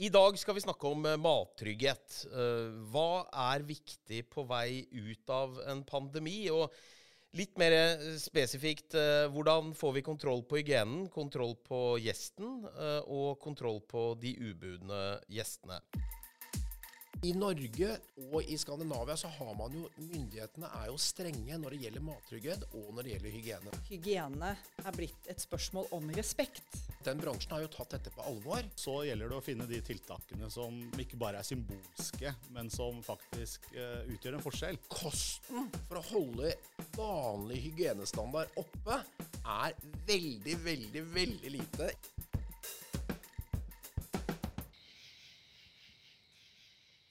I dag skal vi snakke om eh, mattrygghet. Eh, hva er viktig på vei ut av en pandemi? Og litt mer eh, spesifikt, hvordan får vi kontroll på hygienen, kontroll på gjesten og kontroll på de ubudne gjestene? I Norge og i Skandinavia så har man jo Myndighetene er jo strenge når det gjelder mattrygghet og når det gjelder hygiene. Hygiene er blitt et spørsmål om respekt. Den bransjen har jo tatt dette på alvor. Så gjelder det å finne de tiltakene som ikke bare er symbolske, men som faktisk uh, utgjør en forskjell. Kosten for å holde vanlig hygienestandard oppe er veldig, veldig, veldig lite.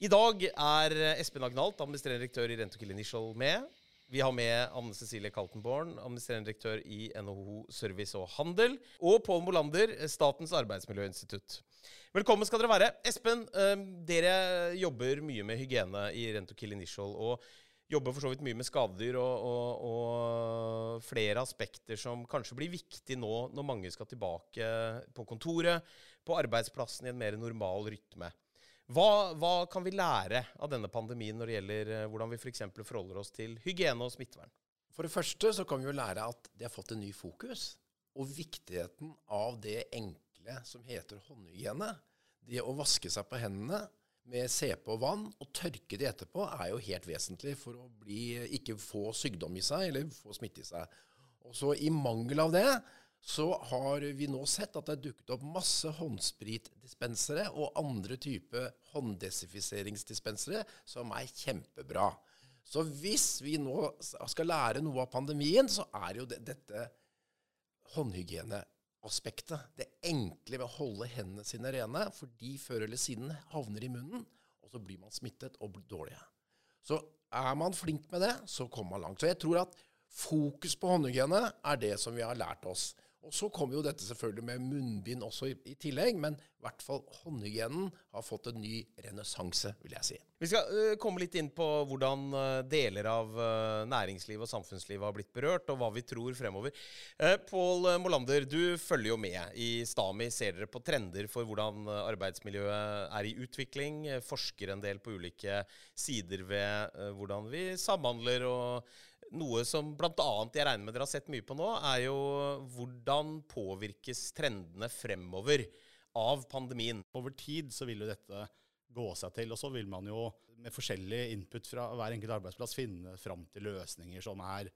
I dag er Espen Agnalt, administrerende direktør i Rentokil Initial, med. Vi har med Anne Cecilie Kaltenborn, administrerende direktør i NHO Service og Handel. Og Pål Molander, Statens arbeidsmiljøinstitutt. Velkommen skal dere være. Espen, eh, dere jobber mye med hygiene i Rentokil Initial. og jobber for så vidt mye med skadedyr og, og, og, flere aspekter som kanskje blir viktig nå når mange skal tilbake på kontoret, på arbeidsplassen i en mer normal rytme. Hva, hva, kan vi lære av denne pandemien når det gjelder eh, hvordan vi f.eks. For forholder oss til hygiene og smittevern? For det første så kan vi jo lære at det har fått en ny fokus. Og viktigheten av det enkle som heter håndhygiene. Det å vaske seg på hendene med CP og vann og tørke det etterpå er jo helt vesentlig for å bli, ikke få sykdom i seg eller få smitte i seg. Og så i mangel av det så har vi nå sett at det er dukket opp masse håndspritdispensere og andre typer hånddesinfiseringsdispensere som er kjempebra. Så hvis vi nå skal lære noe av pandemien, så er jo det, dette håndhygieneaspektet. Det enkle ved å holde hendene sine rene, for de før eller siden havner i munnen, og så blir man smittet og blir dårlige. Så er man flink med det, så kommer man langt. Så jeg tror at fokus på håndhygiene er det som vi har lært oss. Og så kommer jo dette selvfølgelig med munnbind også i, i tillegg, men i hvert fall håndhygienen har fått en ny renessanse, vil jeg si. Vi skal uh, komme litt inn på hvordan uh, deler av uh, næringslivet og samfunnslivet har blitt berørt, og hva vi tror fremover. Pål Molander, du følger jo med. I Stami ser dere på trender for hvordan arbeidsmiljøet er i utvikling. Forsker en del på ulike sider ved hvordan vi samhandler og noe som bl.a. jeg regner med dere har sett mye på nå, er jo hvordan påvirkes trendene fremover av pandemien? Over tid så vil jo dette gå seg til, og så vil man jo med forskjellig input fra hver enkelt arbeidsplass finne fram til løsninger som er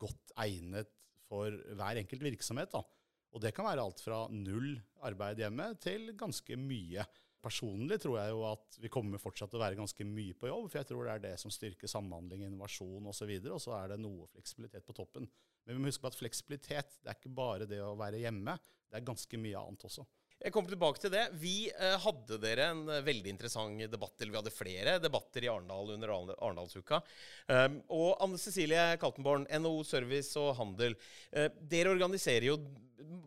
godt egnet for hver enkelt virksomhet. Da. Og det kan være alt fra null arbeid hjemme til ganske mye. Personlig tror jeg jo at vi kommer fortsatt til å være ganske mye på jobb, for jeg tror det er det som styrker samhandling, innovasjon osv., og, og så er det noe fleksibilitet på toppen. Men vi må huske på at fleksibilitet det er ikke bare det å være hjemme, det er ganske mye annet også. Jeg kommer tilbake til det. Vi eh, hadde dere en eh, veldig interessant debatt, eller vi hadde flere debatter i Arendal under Arendalsuka. Um, og Anne Cecilie Kaltenborn, NHO Service og Handel. Eh, dere organiserer jo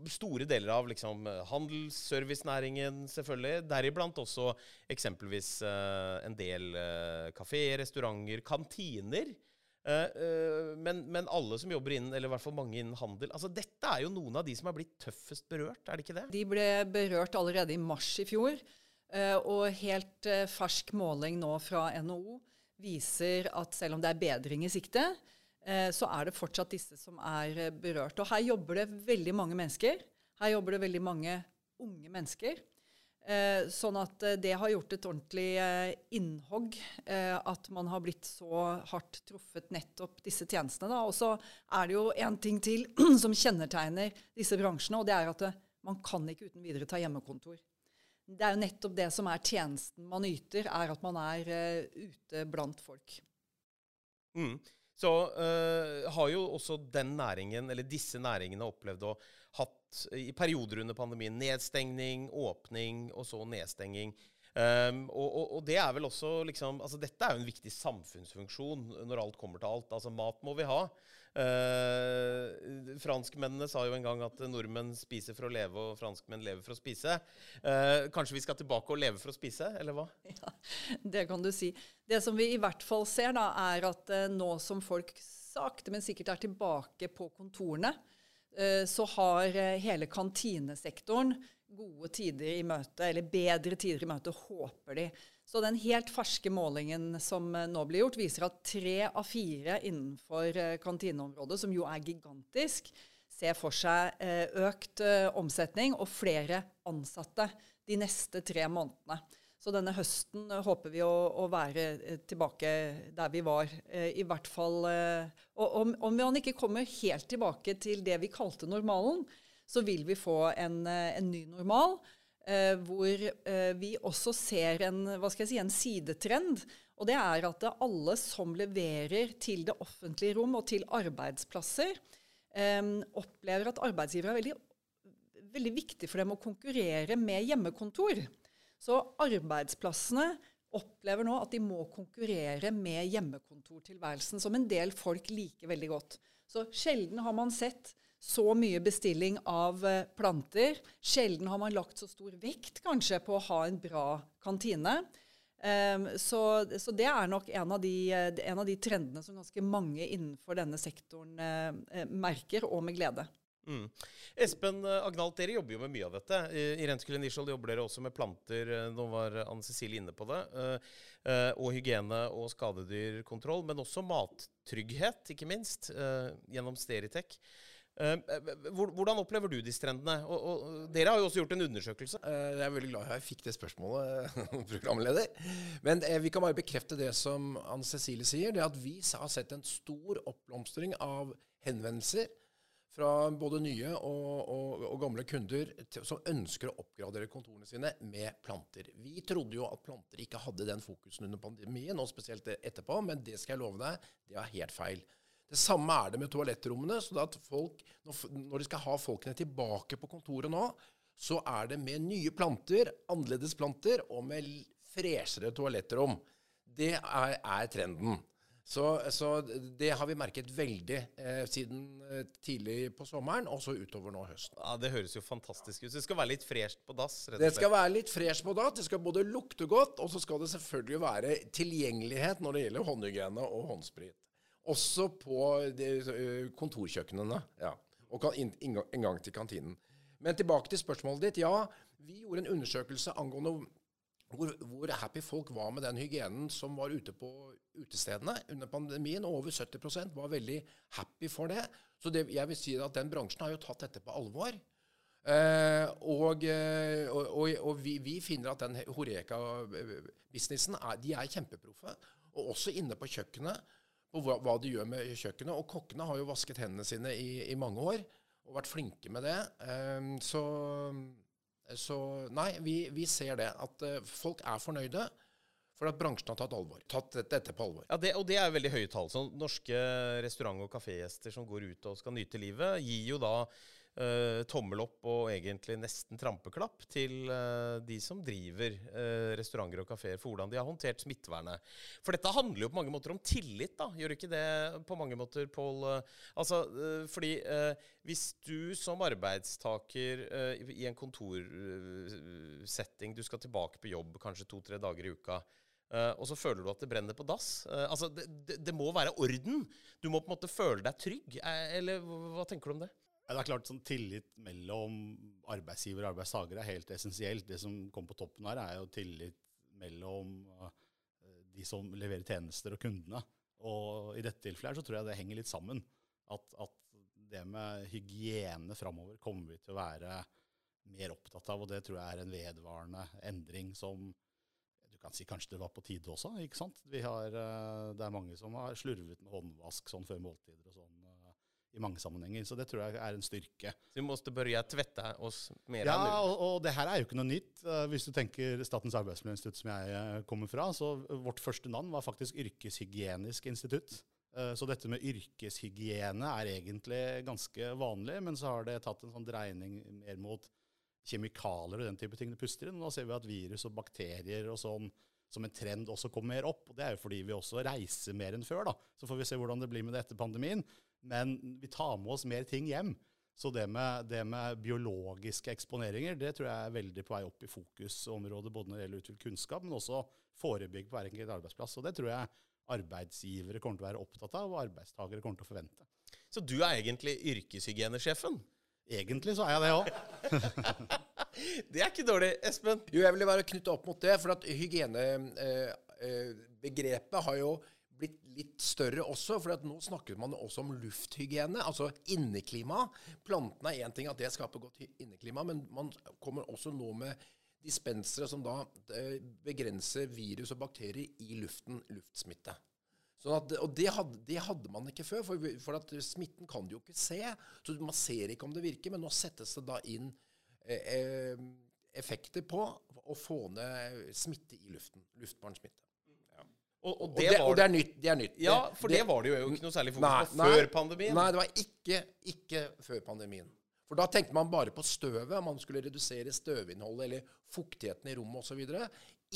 store deler av liksom, handelsservicenæringen, selvfølgelig. Deriblant også eksempelvis eh, en del uh, kafeer, restauranter, kantiner. Uh, uh, men, men, alle som jobber innen, eller i hvert fall mange innen handel altså Dette er jo noen av de som er blitt tøffest berørt, er det ikke det? De ble berørt allerede i mars i fjor. Uh, og helt fersk måling nå fra NHO viser at selv om det er bedring i sikte, så er det fortsatt disse som er berørt. Og her jobber det veldig mange mennesker. Her jobber det veldig mange unge mennesker. Eh, sånn at eh, det har gjort et ordentlig eh, innhogg. Eh, at man har blitt så hardt truffet nettopp disse tjenestene. Da. Og så er det jo en ting til som kjennetegner disse bransjene, og det er at det, eh, man kan ikke uten videre ta hjemmekontor. Det er jo nettopp det som er tjenesten man yter, er at man er uh, ute blant folk. Mm. Så har jo også den næringen, eller disse næringene, opplevd å hatt i perioder under pandemien nedstengning, åpning og så nedstenging. Um, og, og, og, det er vel også liksom altså Dette er jo en viktig samfunnsfunksjon når alt kommer til alt. Altså Mat må vi ha. Uh, franskmennene sa jo en gang at nordmenn spiser for å leve, og franskmenn lever for å spise. Uh, kanskje vi skal tilbake og leve for å spise, eller hva? Ja, Det kan du si. Det som vi i hvert fall ser, da, er at uh, nå som folk sakte, men sikkert er tilbake på kontorene, så har eh, hele kantinesektoren gode tider i møte, eller bedre tider i møte, håper de. Så den helt ferske målingen som eh, nå blir gjort, viser at tre av fire innenfor eh, kantineområdet, som jo er gigantisk, ser for seg eh, økt omsetning og flere ansatte de neste tre månedene. Så denne høsten håper vi å, å, være tilbake der vi var. I hvert fall om, om han ikke kommer helt tilbake til det vi kalte normalen, så vil vi få en, en ny normal. Eh, hvor eh, vi også ser en, si, en sidetrend. Og det er at det alle som leverer til det offentlige rom og til arbeidsplasser, eh, opplever at arbeidsgivere er veldig, veldig viktig for dem å konkurrere med hjemmekontor. Så arbeidsplassene opplever nå at de må konkurrere med hjemmekontortilværelsen, som en del folk liker veldig godt. Så sjelden har man sett så mye bestilling av eh, planter. Sjelden har man lagt så stor vekt kanskje på å ha en bra kantine. Um, så, så, det er nok en av, de, eh, en av, de, trendene som ganske mange innenfor denne sektoren uh, merker, og med glede. Mm. Espen Agnalt, dere jobber jo med mye av dette. I, Rentskul Initial jobber dere også med planter. Nå var Anne Cecilie inne på det. Uh, og hygiene og skadedyrkontroll. Men også mattrygghet, ikke minst, gjennom Steritech. Eh, hvordan opplever du disse trendene? Og, og, dere har jo også gjort en undersøkelse. Eh, jeg er veldig glad jeg fikk det spørsmålet, programleder. Men eh, vi kan bare bekrefte det som Anne Cecilie sier. det at Vi har sett en stor oppblomstring av henvendelser fra både nye og, og, og gamle kunder som ønsker å oppgradere kontorene sine med planter. Vi trodde jo at planter ikke hadde den fokusen under pandemien, og spesielt etterpå, men det skal jeg love deg, det var helt feil. Det samme er det med toalettrommene. så at folk, Når de skal ha folkene tilbake på kontoret nå, så er det med nye planter, annerledes planter, og med freshere toalettrom. Det er, er trenden. Så, så, det har vi merket veldig eh, siden eh, tidlig på sommeren, og så utover nå høsten. Ja, Det høres jo fantastisk ut. Så det skal være litt fresht på dass? rett og slett? Det skal være litt fresht på dass. Det skal både lukte godt, og så skal det selvfølgelig være tilgjengelighet når det gjelder håndhygiene og håndsprit. Også på de, eh, kontorkjøkkenene. Ja. Og inngang til kantinen. Men tilbake til spørsmålet ditt. Ja, vi gjorde en undersøkelse angående hvor, hvor, happy folk var med den hygienen som var ute på utestedene under pandemien. Og over 70% var veldig happy for det. Så det, jeg vil si at den bransjen har jo tatt dette på alvor. Eh, og, eh, og, og vi, vi, finner at den Horeka-businessen er, de er kjempeproffe. Og også inne på kjøkkenet på hva, hva, de gjør med kjøkkenet. Og kokkene har jo vasket hendene sine i, i mange år og vært flinke med det. Eh, så, så, nei, vi, vi, ser det. At uh, folk er fornøyde. For at bransjen har tatt, alvor, tatt dette på alvor. Ja, det, Og det er veldig høye tall. Norske restaurant- og kafégjester som går ut og skal nyte livet, gir jo da Uh, tommel opp og egentlig nesten trampeklapp til uh, de som driver uh, restauranter og kafeer, for hvordan de har håndtert smittevernet. For dette handler jo på mange måter om tillit, da. Gjør ikke det på mange måter, Pål? altså, fordi hvis du som arbeidstaker i en kontorsetting, du skal tilbake på jobb kanskje to-tre dager i uka, og så føler du at det brenner på dass. altså, det, det, det, må være orden. Du må på en måte føle deg trygg. eller hva tenker du om det? Det er klart sånn Tillit mellom arbeidsgiver og arbeidstaker er helt essensielt. Det som kommer på toppen her, er jo tillit mellom uh, de som leverer tjenester, og kundene. Og i dette tilfellet så tror jeg det henger litt sammen. At, at det med hygiene framover kommer vi til å være mer opptatt av, og det tror jeg er en vedvarende endring som du kan si kanskje det var på tide også. ikke sant? Har, uh, det er mange som har slurvet med håndvask sånn før måltider og sånn i mange sammenhenger. Så det tror jeg er en styrke. Så vi måtte begynne å tvette oss mer? Ja, og, og, det her er jo ikke noe nytt. Uh, hvis du tenker Statens arbeidsmiljøinstitutt, som jeg uh, kommer fra, så vårt første navn var faktisk Yrkeshygienisk institutt. Uh, så dette med yrkeshygiene er egentlig ganske vanlig, men så har det tatt en sånn dreining mer mot kjemikalier og den type ting du puster inn. Nå ser vi at virus og bakterier og sånn som en trend også kommer mer opp. og Det er jo fordi vi også reiser mer enn før. da. Så får vi se hvordan det blir med det etter pandemien. Men vi tar med oss mer ting hjem. Så det med, det med, biologiske eksponeringer det tror jeg er veldig på vei opp i fokusområdet, både når det gjelder å utvikle kunnskap, men også forebygge på hver enkelt arbeidsplass. Og det tror jeg arbeidsgivere kommer til å være opptatt av, og arbeidstakere kommer til å forvente. Så du er egentlig yrkeshygienesjefen? egentlig så er jeg det òg. Det er ikke dårlig, Espen. Jo, jeg ville bare knytte opp mot det, for at hygienebegrepet har jo blitt litt større også, for nå snakker man også om lufthygiene, altså inneklima. Plantene er én ting at det skaper godt inneklima, men man kommer også nå med dispensere som da eh, begrenser virus og bakterier i luften, luftsmitte. Sånn at, og det hadde, det hadde man ikke før, for, for smitten kan du jo ikke se. Så man ser ikke om det virker, men nå settes det da inn eh, eh, effekter på å få ned smitte i luften. Luftbåren smitte. Og, og Og det, det, var og det er nytt. Det er nytt. Ja, for det, var det jo ikke noe særlig fokus på før pandemien. Nei, det var ikke, ikke før pandemien. For da tenkte man bare på støvet. Man skulle redusere støvinnholdet eller fuktigheten i rommet osv.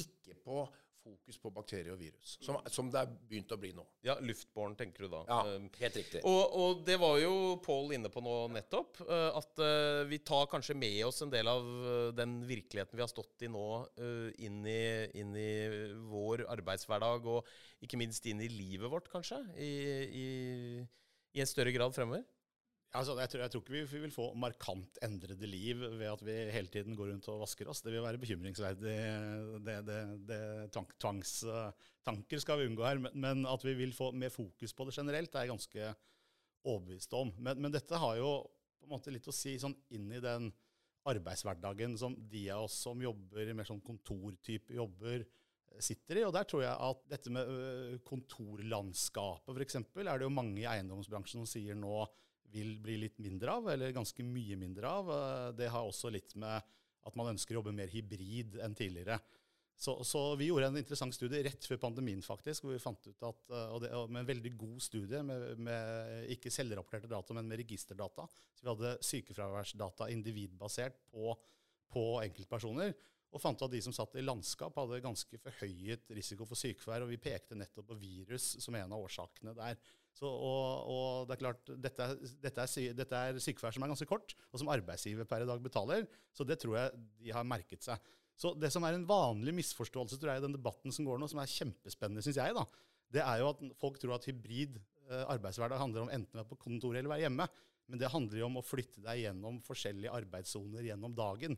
Ikke på fokus på bakterier og virus, som, som det er begynt å bli nå. Ja, luftbåren, tenker du da. Ja, Um, helt riktig. Og, og det var jo Pål inne på nå nettopp, eh, at eh, vi tar kanskje med oss en del av eh, den virkeligheten vi har stått i nå, eh, inn, i, inn i vår arbeidshverdag, og ikke minst inn i livet vårt, kanskje, i, i, i en større grad fremover. Altså, jeg, tror, jeg tror ikke vi, vi vil få markant endrede liv ved at vi hele tiden går rundt og vasker oss. Det vil være bekymringsverdig. Det, det, det tank, Tvangstanker skal vi unngå her. Men, men at vi vil få mer fokus på det generelt, er jeg ganske overbevist om. Men, men dette har jo på en måte litt å si sånn inn i den arbeidshverdagen som de av oss som jobber mer sånn kontortype jobber, eh, sitter i. Og der tror jeg at dette med ø, kontorlandskapet f.eks. er det jo mange i eiendomsbransjen som sier nå vil bli litt mindre av, eller ganske mye mindre av. Eh, Det har også litt med at man ønsker å jobbe mer hybrid enn tidligere. Så, så vi gjorde en interessant studie rett før pandemien, faktisk, hvor vi fant ut at, eh, og det, med en veldig god studie, med, med ikke selvrapporterte data, men med registerdata. Så vi hadde sykefraværsdata individbasert på, på enkeltpersoner. Og fant at de som satt i landskap, hadde ganske forhøyet risiko for sykefravær. Og vi pekte nettopp på virus som en av årsakene der. Så, og, og det er klart, dette dette, er, dette er sykefravær som er ganske kort, og som arbeidsgiver per i dag betaler. Så det tror jeg de har merket seg. Så det som er en vanlig misforståelse tror jeg, i den debatten som går nå, som er kjempespennende, syns jeg, da, det er jo at folk tror at hybrid eh, arbeidshverdag handler om enten å være på kontoret eller være hjemme. Men det handler jo om å flytte deg gjennom forskjellige arbeidssoner gjennom dagen.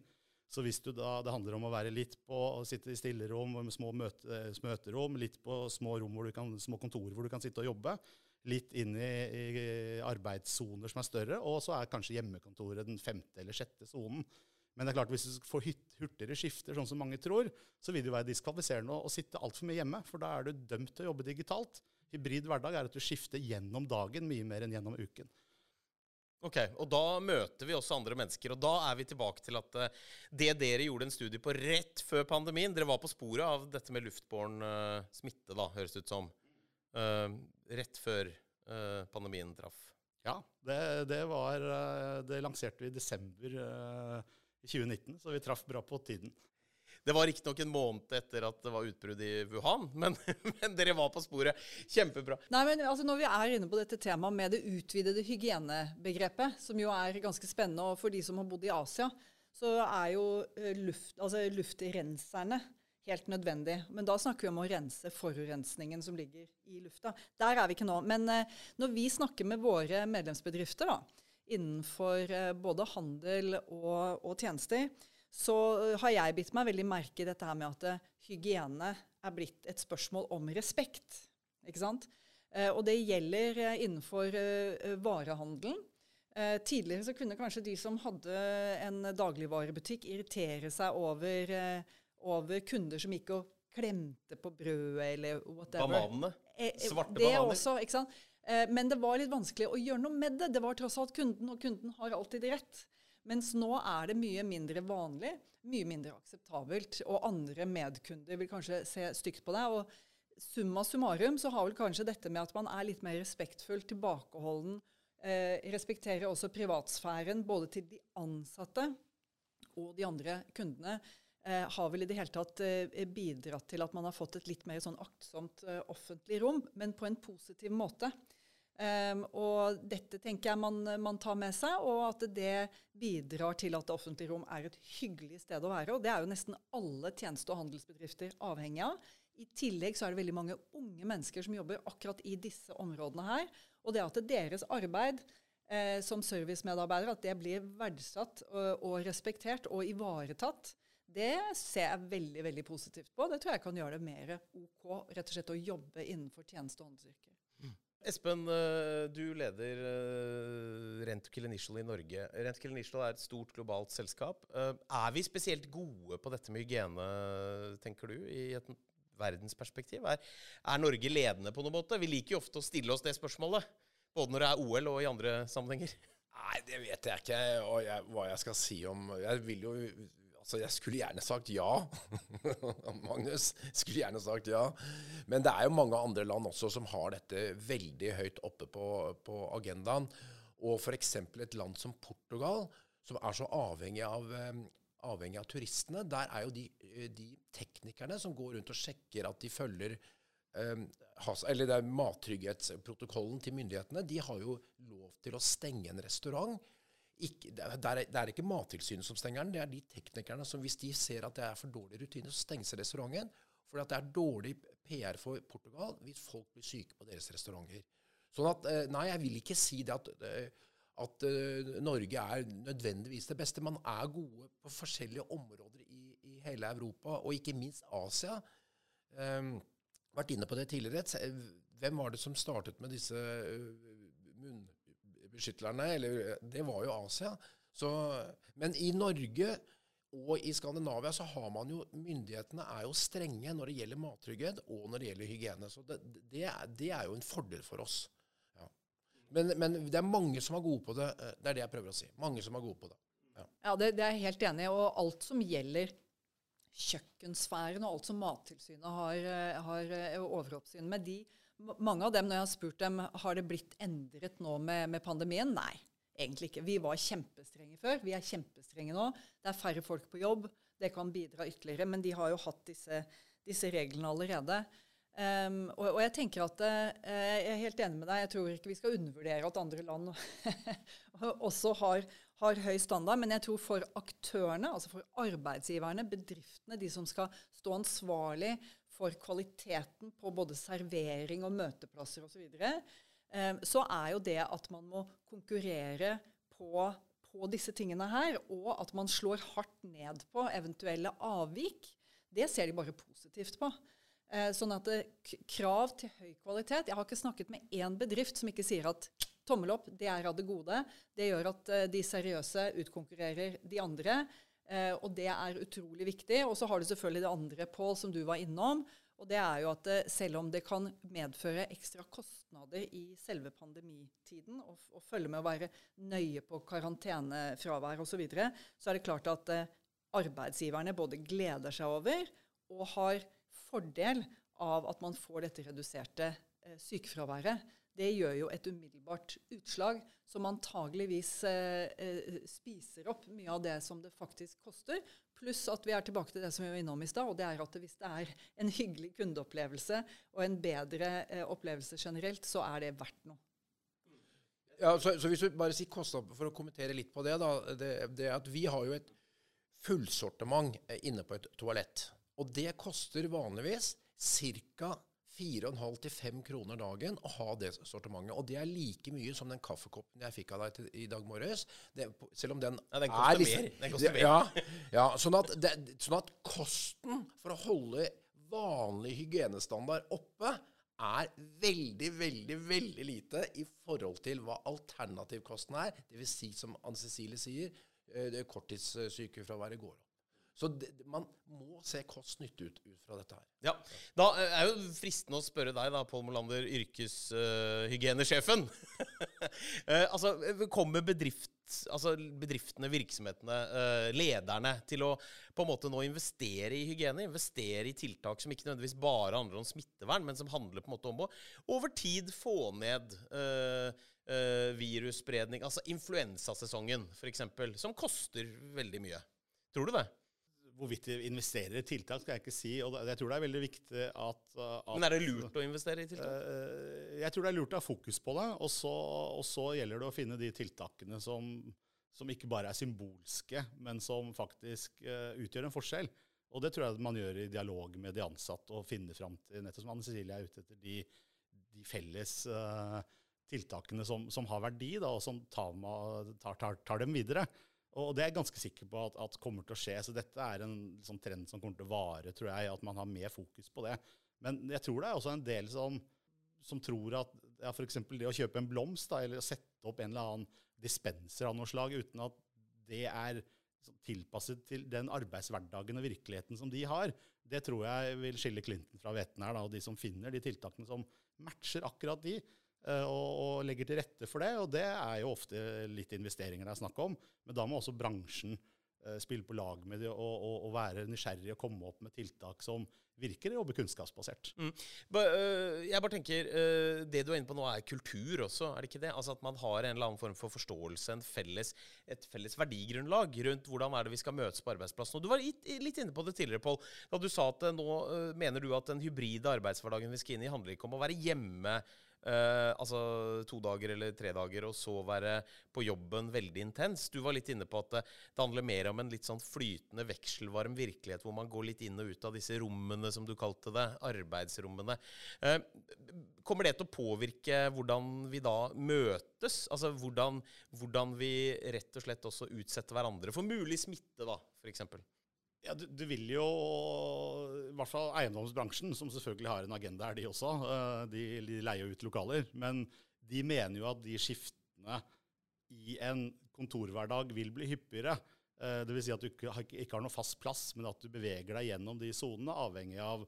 Så hvis du da, det handler om å være litt på å sitte i stillerom små møte, møterom, litt på små, rom hvor du kan, små kontorer hvor du kan sitte og jobbe, litt inn i, i arbeidssoner som er større, og så er kanskje hjemmekontoret den femte eller sjette sonen. Men det er klart, hvis du får hurtigere skifter, sånn som mange tror, så vil det være diskvalifiserende å, å sitte altfor mye hjemme, for da er du dømt til å jobbe digitalt. Hybrid hverdag er at du skifter gjennom dagen mye mer enn gjennom uken. Ok, og da møter vi også andre mennesker. Og da er vi tilbake til at eh, det dere gjorde en studie på rett før pandemien Dere var på sporet av dette med luftbåren eh, smitte, da, høres det ut som. Eh, rett før eh, pandemien traff. Ja, det, det var eh, Det lanserte vi i desember eh, 2019, så vi traff bra på tiden. Det var riktignok en måned etter at det var utbrudd i Wuhan, men, men dere var på sporet. Kjempebra. Nei, men altså Når vi er inne på dette temaet med det utvidede hygienebegrepet, som jo er ganske spennende, og for de som har bodd i Asia, så er jo eh, luft, altså luftrenserne helt nødvendig. Men da snakker vi om å rense forurensningen som ligger i lufta. Der er vi ikke nå. Men eh, når vi snakker med våre medlemsbedrifter da, innenfor eh, både handel og, og tjenester, så eh, har jeg bitt meg veldig merke i dette her med at hygiene er blitt et spørsmål om respekt. Ikke sant? Og det gjelder innenfor eh, varehandelen. Eh, tidligere så kunne kanskje de som hadde en dagligvarebutikk, irritere seg over, eh, over kunder som gikk og klemte på brødet eller whatever. Bananene. Eh, eh, Svarte det bananer. Også, ikke sant? Eh, men det var litt vanskelig å gjøre noe med det. Det var tross alt kunden, og kunden har alltid rett. Mens nå er det mye mindre vanlig, mye mindre akseptabelt, og andre medkunder vil kanskje se stygt på deg. Og summa summarum så har vel kanskje dette med at man er litt mer respektfull, tilbakeholden, eh, respekterer også privatsfæren både til de ansatte og de andre kundene, har vel i det hele tatt eh, bidratt til at man har fått et litt mer sånn aktsomt eh, offentlig rom, men på en positiv måte. Um, og dette tenker jeg man, man tar med seg, og at det bidrar til at det offentlige rom er et hyggelig sted å være. Og det er jo nesten alle tjeneste- og handelsbedrifter avhengig av. I tillegg så er det veldig mange unge mennesker som jobber akkurat i disse områdene her. Og det at deres arbeid eh, som servicemedarbeidere blir verdsatt og, og respektert og ivaretatt, det ser jeg veldig veldig positivt på. Det tror jeg kan gjøre det mer OK rett og slett å jobbe innenfor tjeneste- og handelsyrker. Espen, eh, du leder uh, Rentokil Initial i Norge. Rentokil Initial er et stort globalt selskap. Eh, er vi spesielt gode på dette med hygiene, tenker du, i et verdensperspektiv? Er, er Norge ledende på noen måte? Vi liker jo ofte å stille oss det spørsmålet. Både når det er OL og i andre sammenhenger. Nei, det vet jeg ikke jeg, hva jeg skal si om Jeg vil jo Altså, jeg skulle gjerne sagt ja. Magnus skulle gjerne sagt ja. Men det er jo mange andre land også som har dette veldig høyt oppe på, på agendaen. Og f.eks. et land som Portugal, som er så avhengig av, um, avhengig av turistene. Der er jo de, de, teknikerne som går rundt og sjekker at de følger um, eller det er mattrygghetsprotokollen til myndighetene. De har jo lov til å stenge en restaurant ikke, det, er, det, er, ikke Mattilsynet som stenger den, det er de teknikerne som hvis de ser at det er for dårlig rutine, så stenges restauranten. For det er dårlig PR for Portugal hvis folk blir syke på deres restauranter. Sånn at, eh, Nei, jeg vil ikke si det at, eh, at uh, Norge er nødvendigvis det beste. Man er gode på forskjellige områder i, i hele Europa, og ikke minst Asia. Um, vært inne på det tidligere. Hvem var det som startet med disse munn beskytterne, eller det var jo Asia. Så, men i Norge og i Skandinavia så har man jo Myndighetene er jo strenge når det gjelder mattrygghet og når det gjelder hygiene. Så det, det, er, det er, jo en fordel for oss. Ja. Men, men, det er mange som er gode på det. Det er det jeg prøver å si. Mange som er gode på det. Ja, ja det, det, er jeg helt enig i. Og alt som gjelder kjøkkensfæren, og alt som Mattilsynet har, har overoppsyn med, de mange av dem, når jeg har spurt dem har det blitt endret nå med, med, pandemien, nei, egentlig ikke. Vi var kjempestrenge før. Vi er kjempestrenge nå. Det er færre folk på jobb. Det kan bidra ytterligere. Men de har jo hatt disse, disse reglene allerede. Um, og, og, jeg tenker at uh, Jeg er helt enig med deg. Jeg tror ikke vi skal undervurdere at andre land også har, har, høy standard. Men jeg tror for aktørene, altså for arbeidsgiverne, bedriftene, de som skal stå ansvarlig for kvaliteten på både servering og møteplasser osv., så, eh, så er jo det at man må konkurrere på, på, disse tingene her, og at man slår hardt ned på eventuelle avvik, det ser de bare positivt på. Eh, sånn at det, krav til høy kvalitet Jeg har ikke snakket med én bedrift som ikke sier at tommel opp, det er av det gode. Det gjør at eh, de seriøse utkonkurrerer de andre. Eh, og det er utrolig viktig. Og så har du selvfølgelig det andre, Pål, som du var innom. Og det er jo at eh, selv om det kan medføre ekstra kostnader i selve pandemitiden, og, og følge med å være nøye på karantenefravær osv., så, videre, så er det klart at eh, arbeidsgiverne både gleder seg over og har fordel av at man får dette reduserte eh, sykefraværet det gjør jo et umiddelbart utslag som antageligvis eh, eh, spiser opp mye av det som det faktisk koster. Pluss at vi er tilbake til det som vi var innom i stad, og det er at hvis det er en hyggelig kundeopplevelse og en bedre eh, opplevelse generelt, så er det verdt noe. Ja, så, så hvis du bare sier kostnad, For å kommentere litt på det, da, det, det at vi har jo et fullsortiment eh, inne på et toalett. Og det koster vanligvis ca. 4,5 til 5 kroner dagen å ha det sortimentet. Og det er like mye som den kaffekoppen jeg fikk av deg til, i dag morges. Det, selv om den, ja, den koster liksom, mer. Den koster mer. Ja, ja sånn, at det, sånn, at kosten for å holde vanlig hygienestandard oppe er veldig, veldig veldig lite i forhold til hva alternativkosten er. Dvs. Si, som Anne Cecilie sier, eh, korttidssykefraværet går opp. Så det, man må se kost-nytte ut, ut, fra dette her. Ja, Da eh, er jo fristende å spørre deg, da, Pål Molander, yrkeshygienesjefen. uh, altså, kommer bedrift, altså bedriftene, virksomhetene, uh, lederne til å på en måte nå investere i hygiene? Investere i tiltak som ikke nødvendigvis bare handler om smittevern, men som handler på en måte om å over tid få ned uh, virusspredning, altså influensasesongen f.eks., som koster veldig mye. Tror du det? Hvorvidt de investerer i tiltak, skal jeg ikke si. og Jeg tror det er veldig viktig at, at Men er det lurt å investere i tiltak? Uh, jeg tror det er lurt å ha fokus på det. Og så, og så gjelder det å finne de tiltakene som, som, ikke bare er symbolske, men som faktisk uh, utgjør en forskjell. Og det tror jeg man gjør i dialog med de ansatte og finner fram til nettopp som Anne Cecilie er ute etter, de, de felles uh, tiltakene som, som har verdi, da, og som tar, tar, tar, tar, dem videre. Og det er jeg ganske sikker på at, at, kommer til å skje. Så dette er en sånn trend som kommer til å vare, tror jeg. At man har mer fokus på det. Men jeg tror det er også en del som, som tror at ja, f.eks. det å kjøpe en blomst da, eller å sette opp en eller annen dispenser av noe slag uten at det er tilpasset til den arbeidshverdagen og virkeligheten som de har, det tror jeg vil skille Clinton fra hveten her. Da, og de som finner de tiltakene som matcher akkurat de, og, og, legger til rette for det. Og det er jo ofte litt investeringer det er snakk om. Men da må også bransjen uh, spille på lag med det og, og, og, være nysgjerrig og komme opp med tiltak som virker, og jobbe kunnskapsbasert. Mm. Øh, jeg bare tenker, Det du er inne på nå, er kultur også, er det ikke det? Altså At man har en eller annen form for forståelse, felles, et felles verdigrunnlag rundt hvordan er det vi skal møtes på arbeidsplassen. Og Du var litt inne på det tidligere, Pål, da du sa at nå mener du at den hybride arbeidshverdagen vi skal inn i, handler ikke om å være hjemme Uh, altså to dager eller tre dager, og så være på jobben veldig intens. Du var litt inne på at det, det, handler mer om en litt sånn flytende, vekselvarm virkelighet, hvor man går litt inn og ut av disse rommene, som du kalte det, arbeidsrommene. Uh, kommer det til å påvirke hvordan vi da møtes? Altså hvordan, hvordan vi rett og slett også utsetter hverandre for mulig smitte, da, f.eks.? Ja, du, du, vil jo, i hvert fall eiendomsbransjen, som selvfølgelig har en agenda her, de også. Eh, de, de leier ut lokaler. Men de mener jo at de skiftene i en kontorhverdag vil bli hyppigere. Eh, Dvs. Si at du ikke, ikke har noe fast plass, men at du beveger deg gjennom de sonene, avhengig av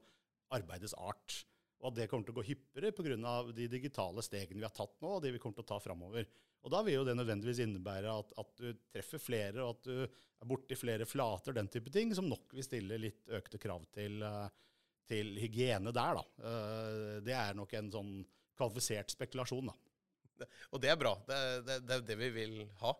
arbeidets art. Og at det kommer til å gå hyppigere pga. de digitale stegene vi har tatt nå, og de vi kommer til å ta framover. Og da vil jo det nødvendigvis innebære at, at, du treffer flere, og at du er borti flere flater, den type ting, som nok vil stille litt økte krav til, eh, til hygiene der, da. Eh, det er nok en sånn kvalifisert spekulasjon, da. Og det er bra. Det, det, det er det vi vil ha.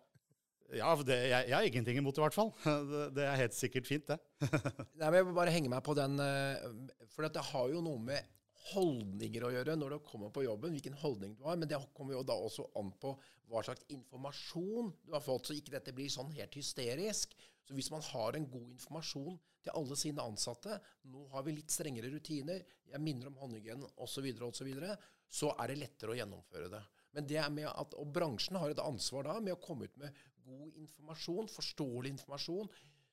Ja, det, jeg, jeg, har ingenting imot det, i hvert fall. Det, det er helt sikkert fint, det. Nei, men Jeg vil bare henge meg på den, eh, for det har jo noe med holdninger å gjøre når du kommer på jobben, hvilken holdning du har. Men det kommer jo da også an på hva slags informasjon du har fått, så ikke dette blir sånn helt hysterisk. Så hvis man har en god informasjon til alle sine ansatte, nå har vi litt strengere rutiner, jeg minner om håndhygienen osv., osv., så, videre, så er det lettere å gjennomføre det. Men det er med at, Og bransjen har et ansvar da med å komme ut med god informasjon, forståelig informasjon,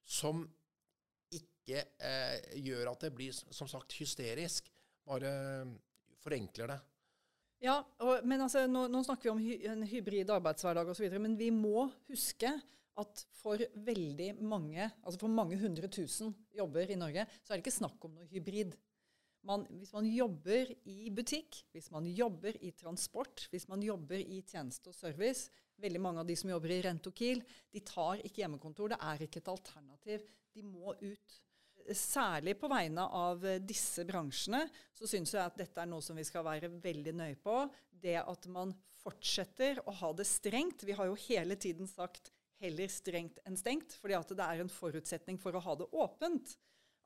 som ikke eh, gjør at det blir som sagt hysterisk bare forenkler det. Ja, og, men altså, nå, nå, snakker vi om hy, en hybrid arbeidshverdag osv., men vi må huske at for veldig mange, altså for mange hundre tusen jobber i Norge, så er det ikke snakk om noe hybrid. Man, hvis man jobber i butikk, hvis man jobber i transport, hvis man jobber i tjeneste og service Veldig mange av de som jobber i Rentokil, de tar ikke hjemmekontor. Det er ikke et alternativ. De må ut særlig på vegne av eh, disse bransjene, så syns jeg at dette er noe som vi skal være veldig nøye på. Det at man fortsetter å ha det strengt. Vi har jo hele tiden sagt heller strengt enn stengt, fordi at det er en forutsetning for å ha det åpent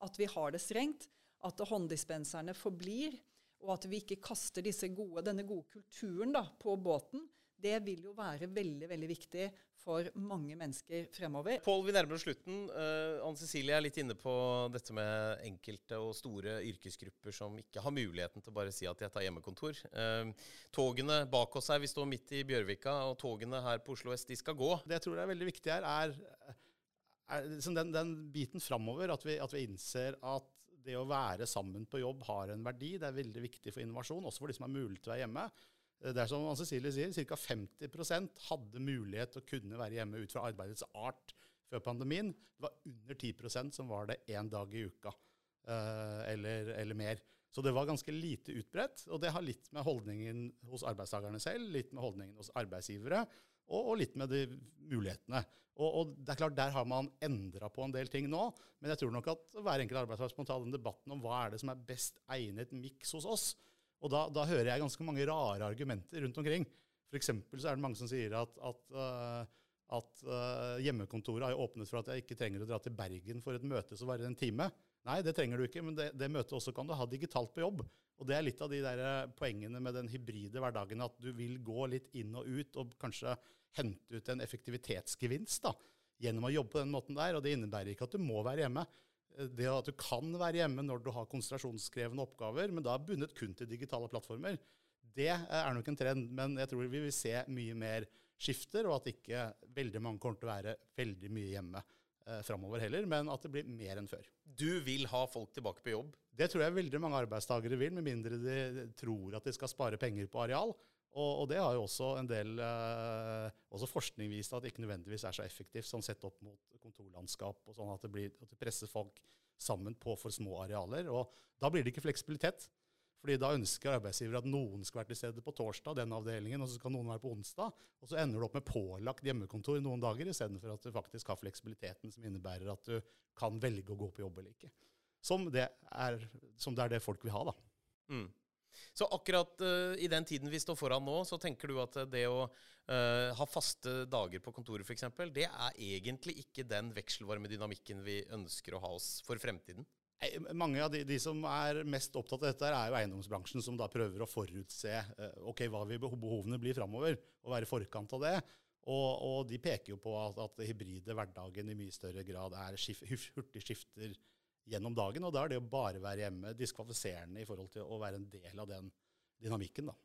at vi har det strengt, at hånddispenserne forblir, og at vi ikke kaster gode, denne gode kulturen da, på båten. Det vil jo være veldig veldig viktig for mange mennesker fremover. Pål, vi nærmer oss slutten. Uh, Anne Cecilie er litt inne på dette med enkelte og store yrkesgrupper som ikke har muligheten til å bare si at jeg tar hjemmekontor. Uh, togene bak oss her, vi står midt i Bjørvika, og togene her på Oslo S de skal gå. Det jeg tror er veldig viktig her, er, er liksom den, den, biten framover. At vi, at vi innser at det å være sammen på jobb har en verdi. Det er veldig viktig for innovasjon, også for de som har mulighet til å være hjemme. Det er som Cecilie sier, ca. 50 hadde mulighet til å kunne være hjemme ut fra arbeidets art før pandemien. Det var under 10% som var det én dag i uka eh, eller, eller, mer. Så det var ganske lite utbredt. Og det har litt med holdningen hos arbeidstakerne selv, litt med holdningen hos arbeidsgivere, og, og litt med de mulighetene. Og, og, det er klart, Der har man endra på en del ting nå, men jeg tror nok at hver enkelt arbeidsplass må ta den debatten om hva er det som er best egnet miks hos oss. Og da, da, hører jeg ganske mange rare argumenter rundt omkring. For så er det mange som sier at, at, uh, at uh, hjemmekontoret har åpnet for at jeg ikke trenger å dra til Bergen for et møte som varer en time. Nei, det trenger du ikke, men det, det, møtet også kan du ha digitalt på jobb. Og det er litt av de der eh, poengene med den hybride hverdagen, at du vil gå litt inn og ut og kanskje hente ut en effektivitetsgevinst da, gjennom å jobbe på den måten der. Og det innebærer ikke at du må være hjemme det at du kan være hjemme når du har konsentrasjonskrevende oppgaver, men da bundet kun til digitale plattformer, Det er nok en trend, men jeg tror vi vil se mye mer skifter, og at ikke veldig mange kommer til å være veldig mye hjemme eh, framover heller, men at det blir mer enn før. Du vil ha folk tilbake på jobb? Det tror jeg veldig mange arbeidstakere vil, med mindre de tror at de skal spare penger på areal. Og, og det har jo også en del eh, også forskning vist at det ikke nødvendigvis er så effektivt sånn sett opp mot kontorlandskap, og sånn at det, blir, at det presser folk sammen på for små arealer. Og da blir det ikke fleksibilitet. Fordi da ønsker arbeidsgiver at noen skal være til stede på torsdag, den avdelingen, og så skal noen være på onsdag. Og så ender du opp med pålagt hjemmekontor noen dager, istedenfor at du faktisk har fleksibiliteten som innebærer at du kan velge å gå på jobb eller ikke. Som det er, som det, er det folk vil ha, da. Mm. Så akkurat uh, i den tiden vi står foran nå, så tenker du at det å uh, ha faste dager på kontoret f.eks., det er egentlig ikke den vekselvarme dynamikken vi ønsker å ha oss for fremtiden? Mange av de, de, som er mest opptatt av dette, er jo eiendomsbransjen, som da prøver å forutse ok, hva vil behovene bli framover, og være i forkant av det. Og, og, de peker jo på at, at hybride hverdagen i mye større grad er skif, hurtig skifter gjennom dagen. Og da er det å bare være hjemme diskvalifiserende i forhold til å være en del av den dynamikken. da.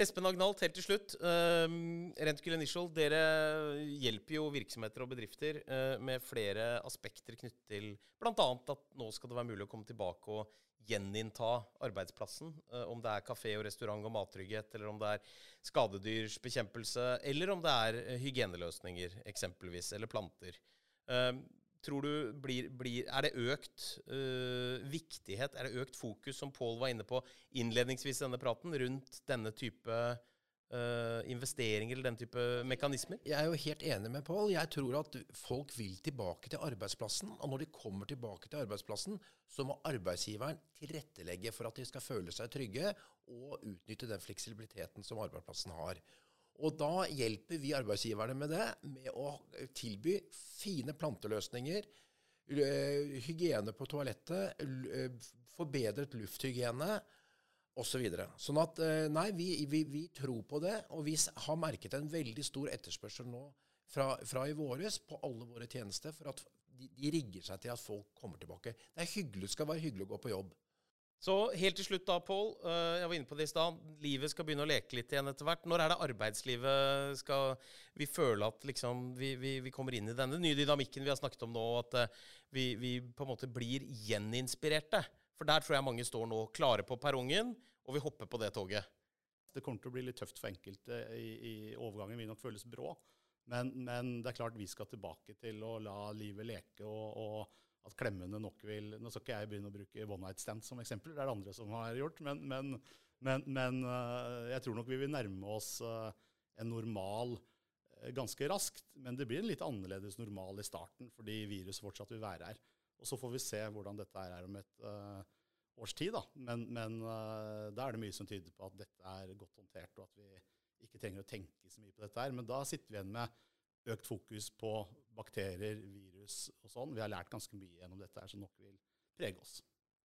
Espen Agnalt, helt til slutt. Uh, Rentokil Initial, dere hjelper jo virksomheter og bedrifter uh, med flere aspekter knyttet til bl.a. at nå skal det være mulig å komme tilbake og gjeninnta arbeidsplassen. Uh, om det er kafé og restaurant og mattrygghet, eller om det er skadedyrsbekjempelse, eller om det er hygieneløsninger eksempelvis, eller planter. Tror du blir, blir, Er det økt øh, viktighet, er det økt fokus, som Pål var inne på innledningsvis i denne praten, rundt denne type øh, investeringer eller den type mekanismer? Jeg er jo helt enig med Pål. Jeg tror at folk vil tilbake til arbeidsplassen. Og når de kommer tilbake til arbeidsplassen, så må arbeidsgiveren tilrettelegge for at de skal føle seg trygge og utnytte den fleksibiliteten som arbeidsplassen har. Og da hjelper vi arbeidsgiverne med det, med å tilby fine planteløsninger, hygiene på toalettet, forbedret lufthygiene osv. Så sånn at nei, vi, vi, vi, tror på det, og vi har merket en veldig stor etterspørsel nå fra, fra i våres på alle våre tjenester for at de, de rigger seg til at folk kommer tilbake. Det er hyggelig, skal være hyggelig å gå på jobb. Så helt til slutt da, Pål. Uh, jeg var inne på det i stad. Livet skal begynne å leke litt igjen etter hvert. Når er det arbeidslivet skal vi føle at liksom vi, vi, vi kommer inn i denne nye dynamikken vi har snakket om nå, at uh, vi, vi, på en måte blir gjeninspirerte? For der tror jeg mange står nå klare på perrongen, og vi hopper på det toget. Det kommer til å bli litt tøft for enkelte i, i overgangen. Vil nok føles brå. Men, men, det er klart vi skal tilbake til å la livet leke og, og at klemmene nok vil Nå skal ikke jeg begynne å bruke one night stand som eksempel, det er det andre som har gjort. Men, men, men, men uh, jeg tror nok vi vil nærme oss uh, en normal uh, ganske raskt. Men det blir en litt annerledes normal i starten, fordi viruset fortsatt vil være her. Og så får vi se hvordan dette er om et års tid. Da. Men, men da er det mye som tyder på at dette er godt håndtert, og at vi ikke trenger å tenke så mye på dette her. Men da sitter vi igjen med økt fokus på bakterier, virus og sånn. Vi har lært ganske mye gjennom dette her, som nok vil prege oss.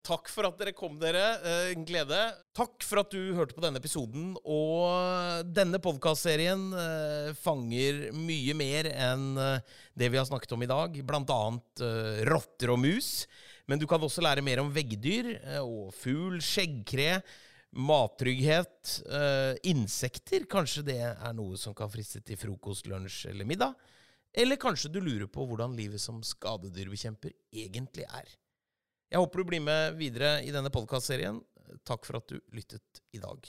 Takk for at dere kom, dere. Eh, en glede. Takk for at du hørte på denne episoden. Og denne podkastserien eh, fanger mye mer enn eh, det vi har snakket om i dag, bl.a. rotter og mus. Men du kan også lære mer om veggdyr og fugl, skjeggkre, mattrygghet, insekter. Kanskje det er noe som kan friste til frokost, lunsj eller middag? Eller kanskje du lurer på hvordan livet som skadedyrbekjemper egentlig er. Jeg håper du blir med videre i denne podkastserien. Takk for at du lyttet i dag.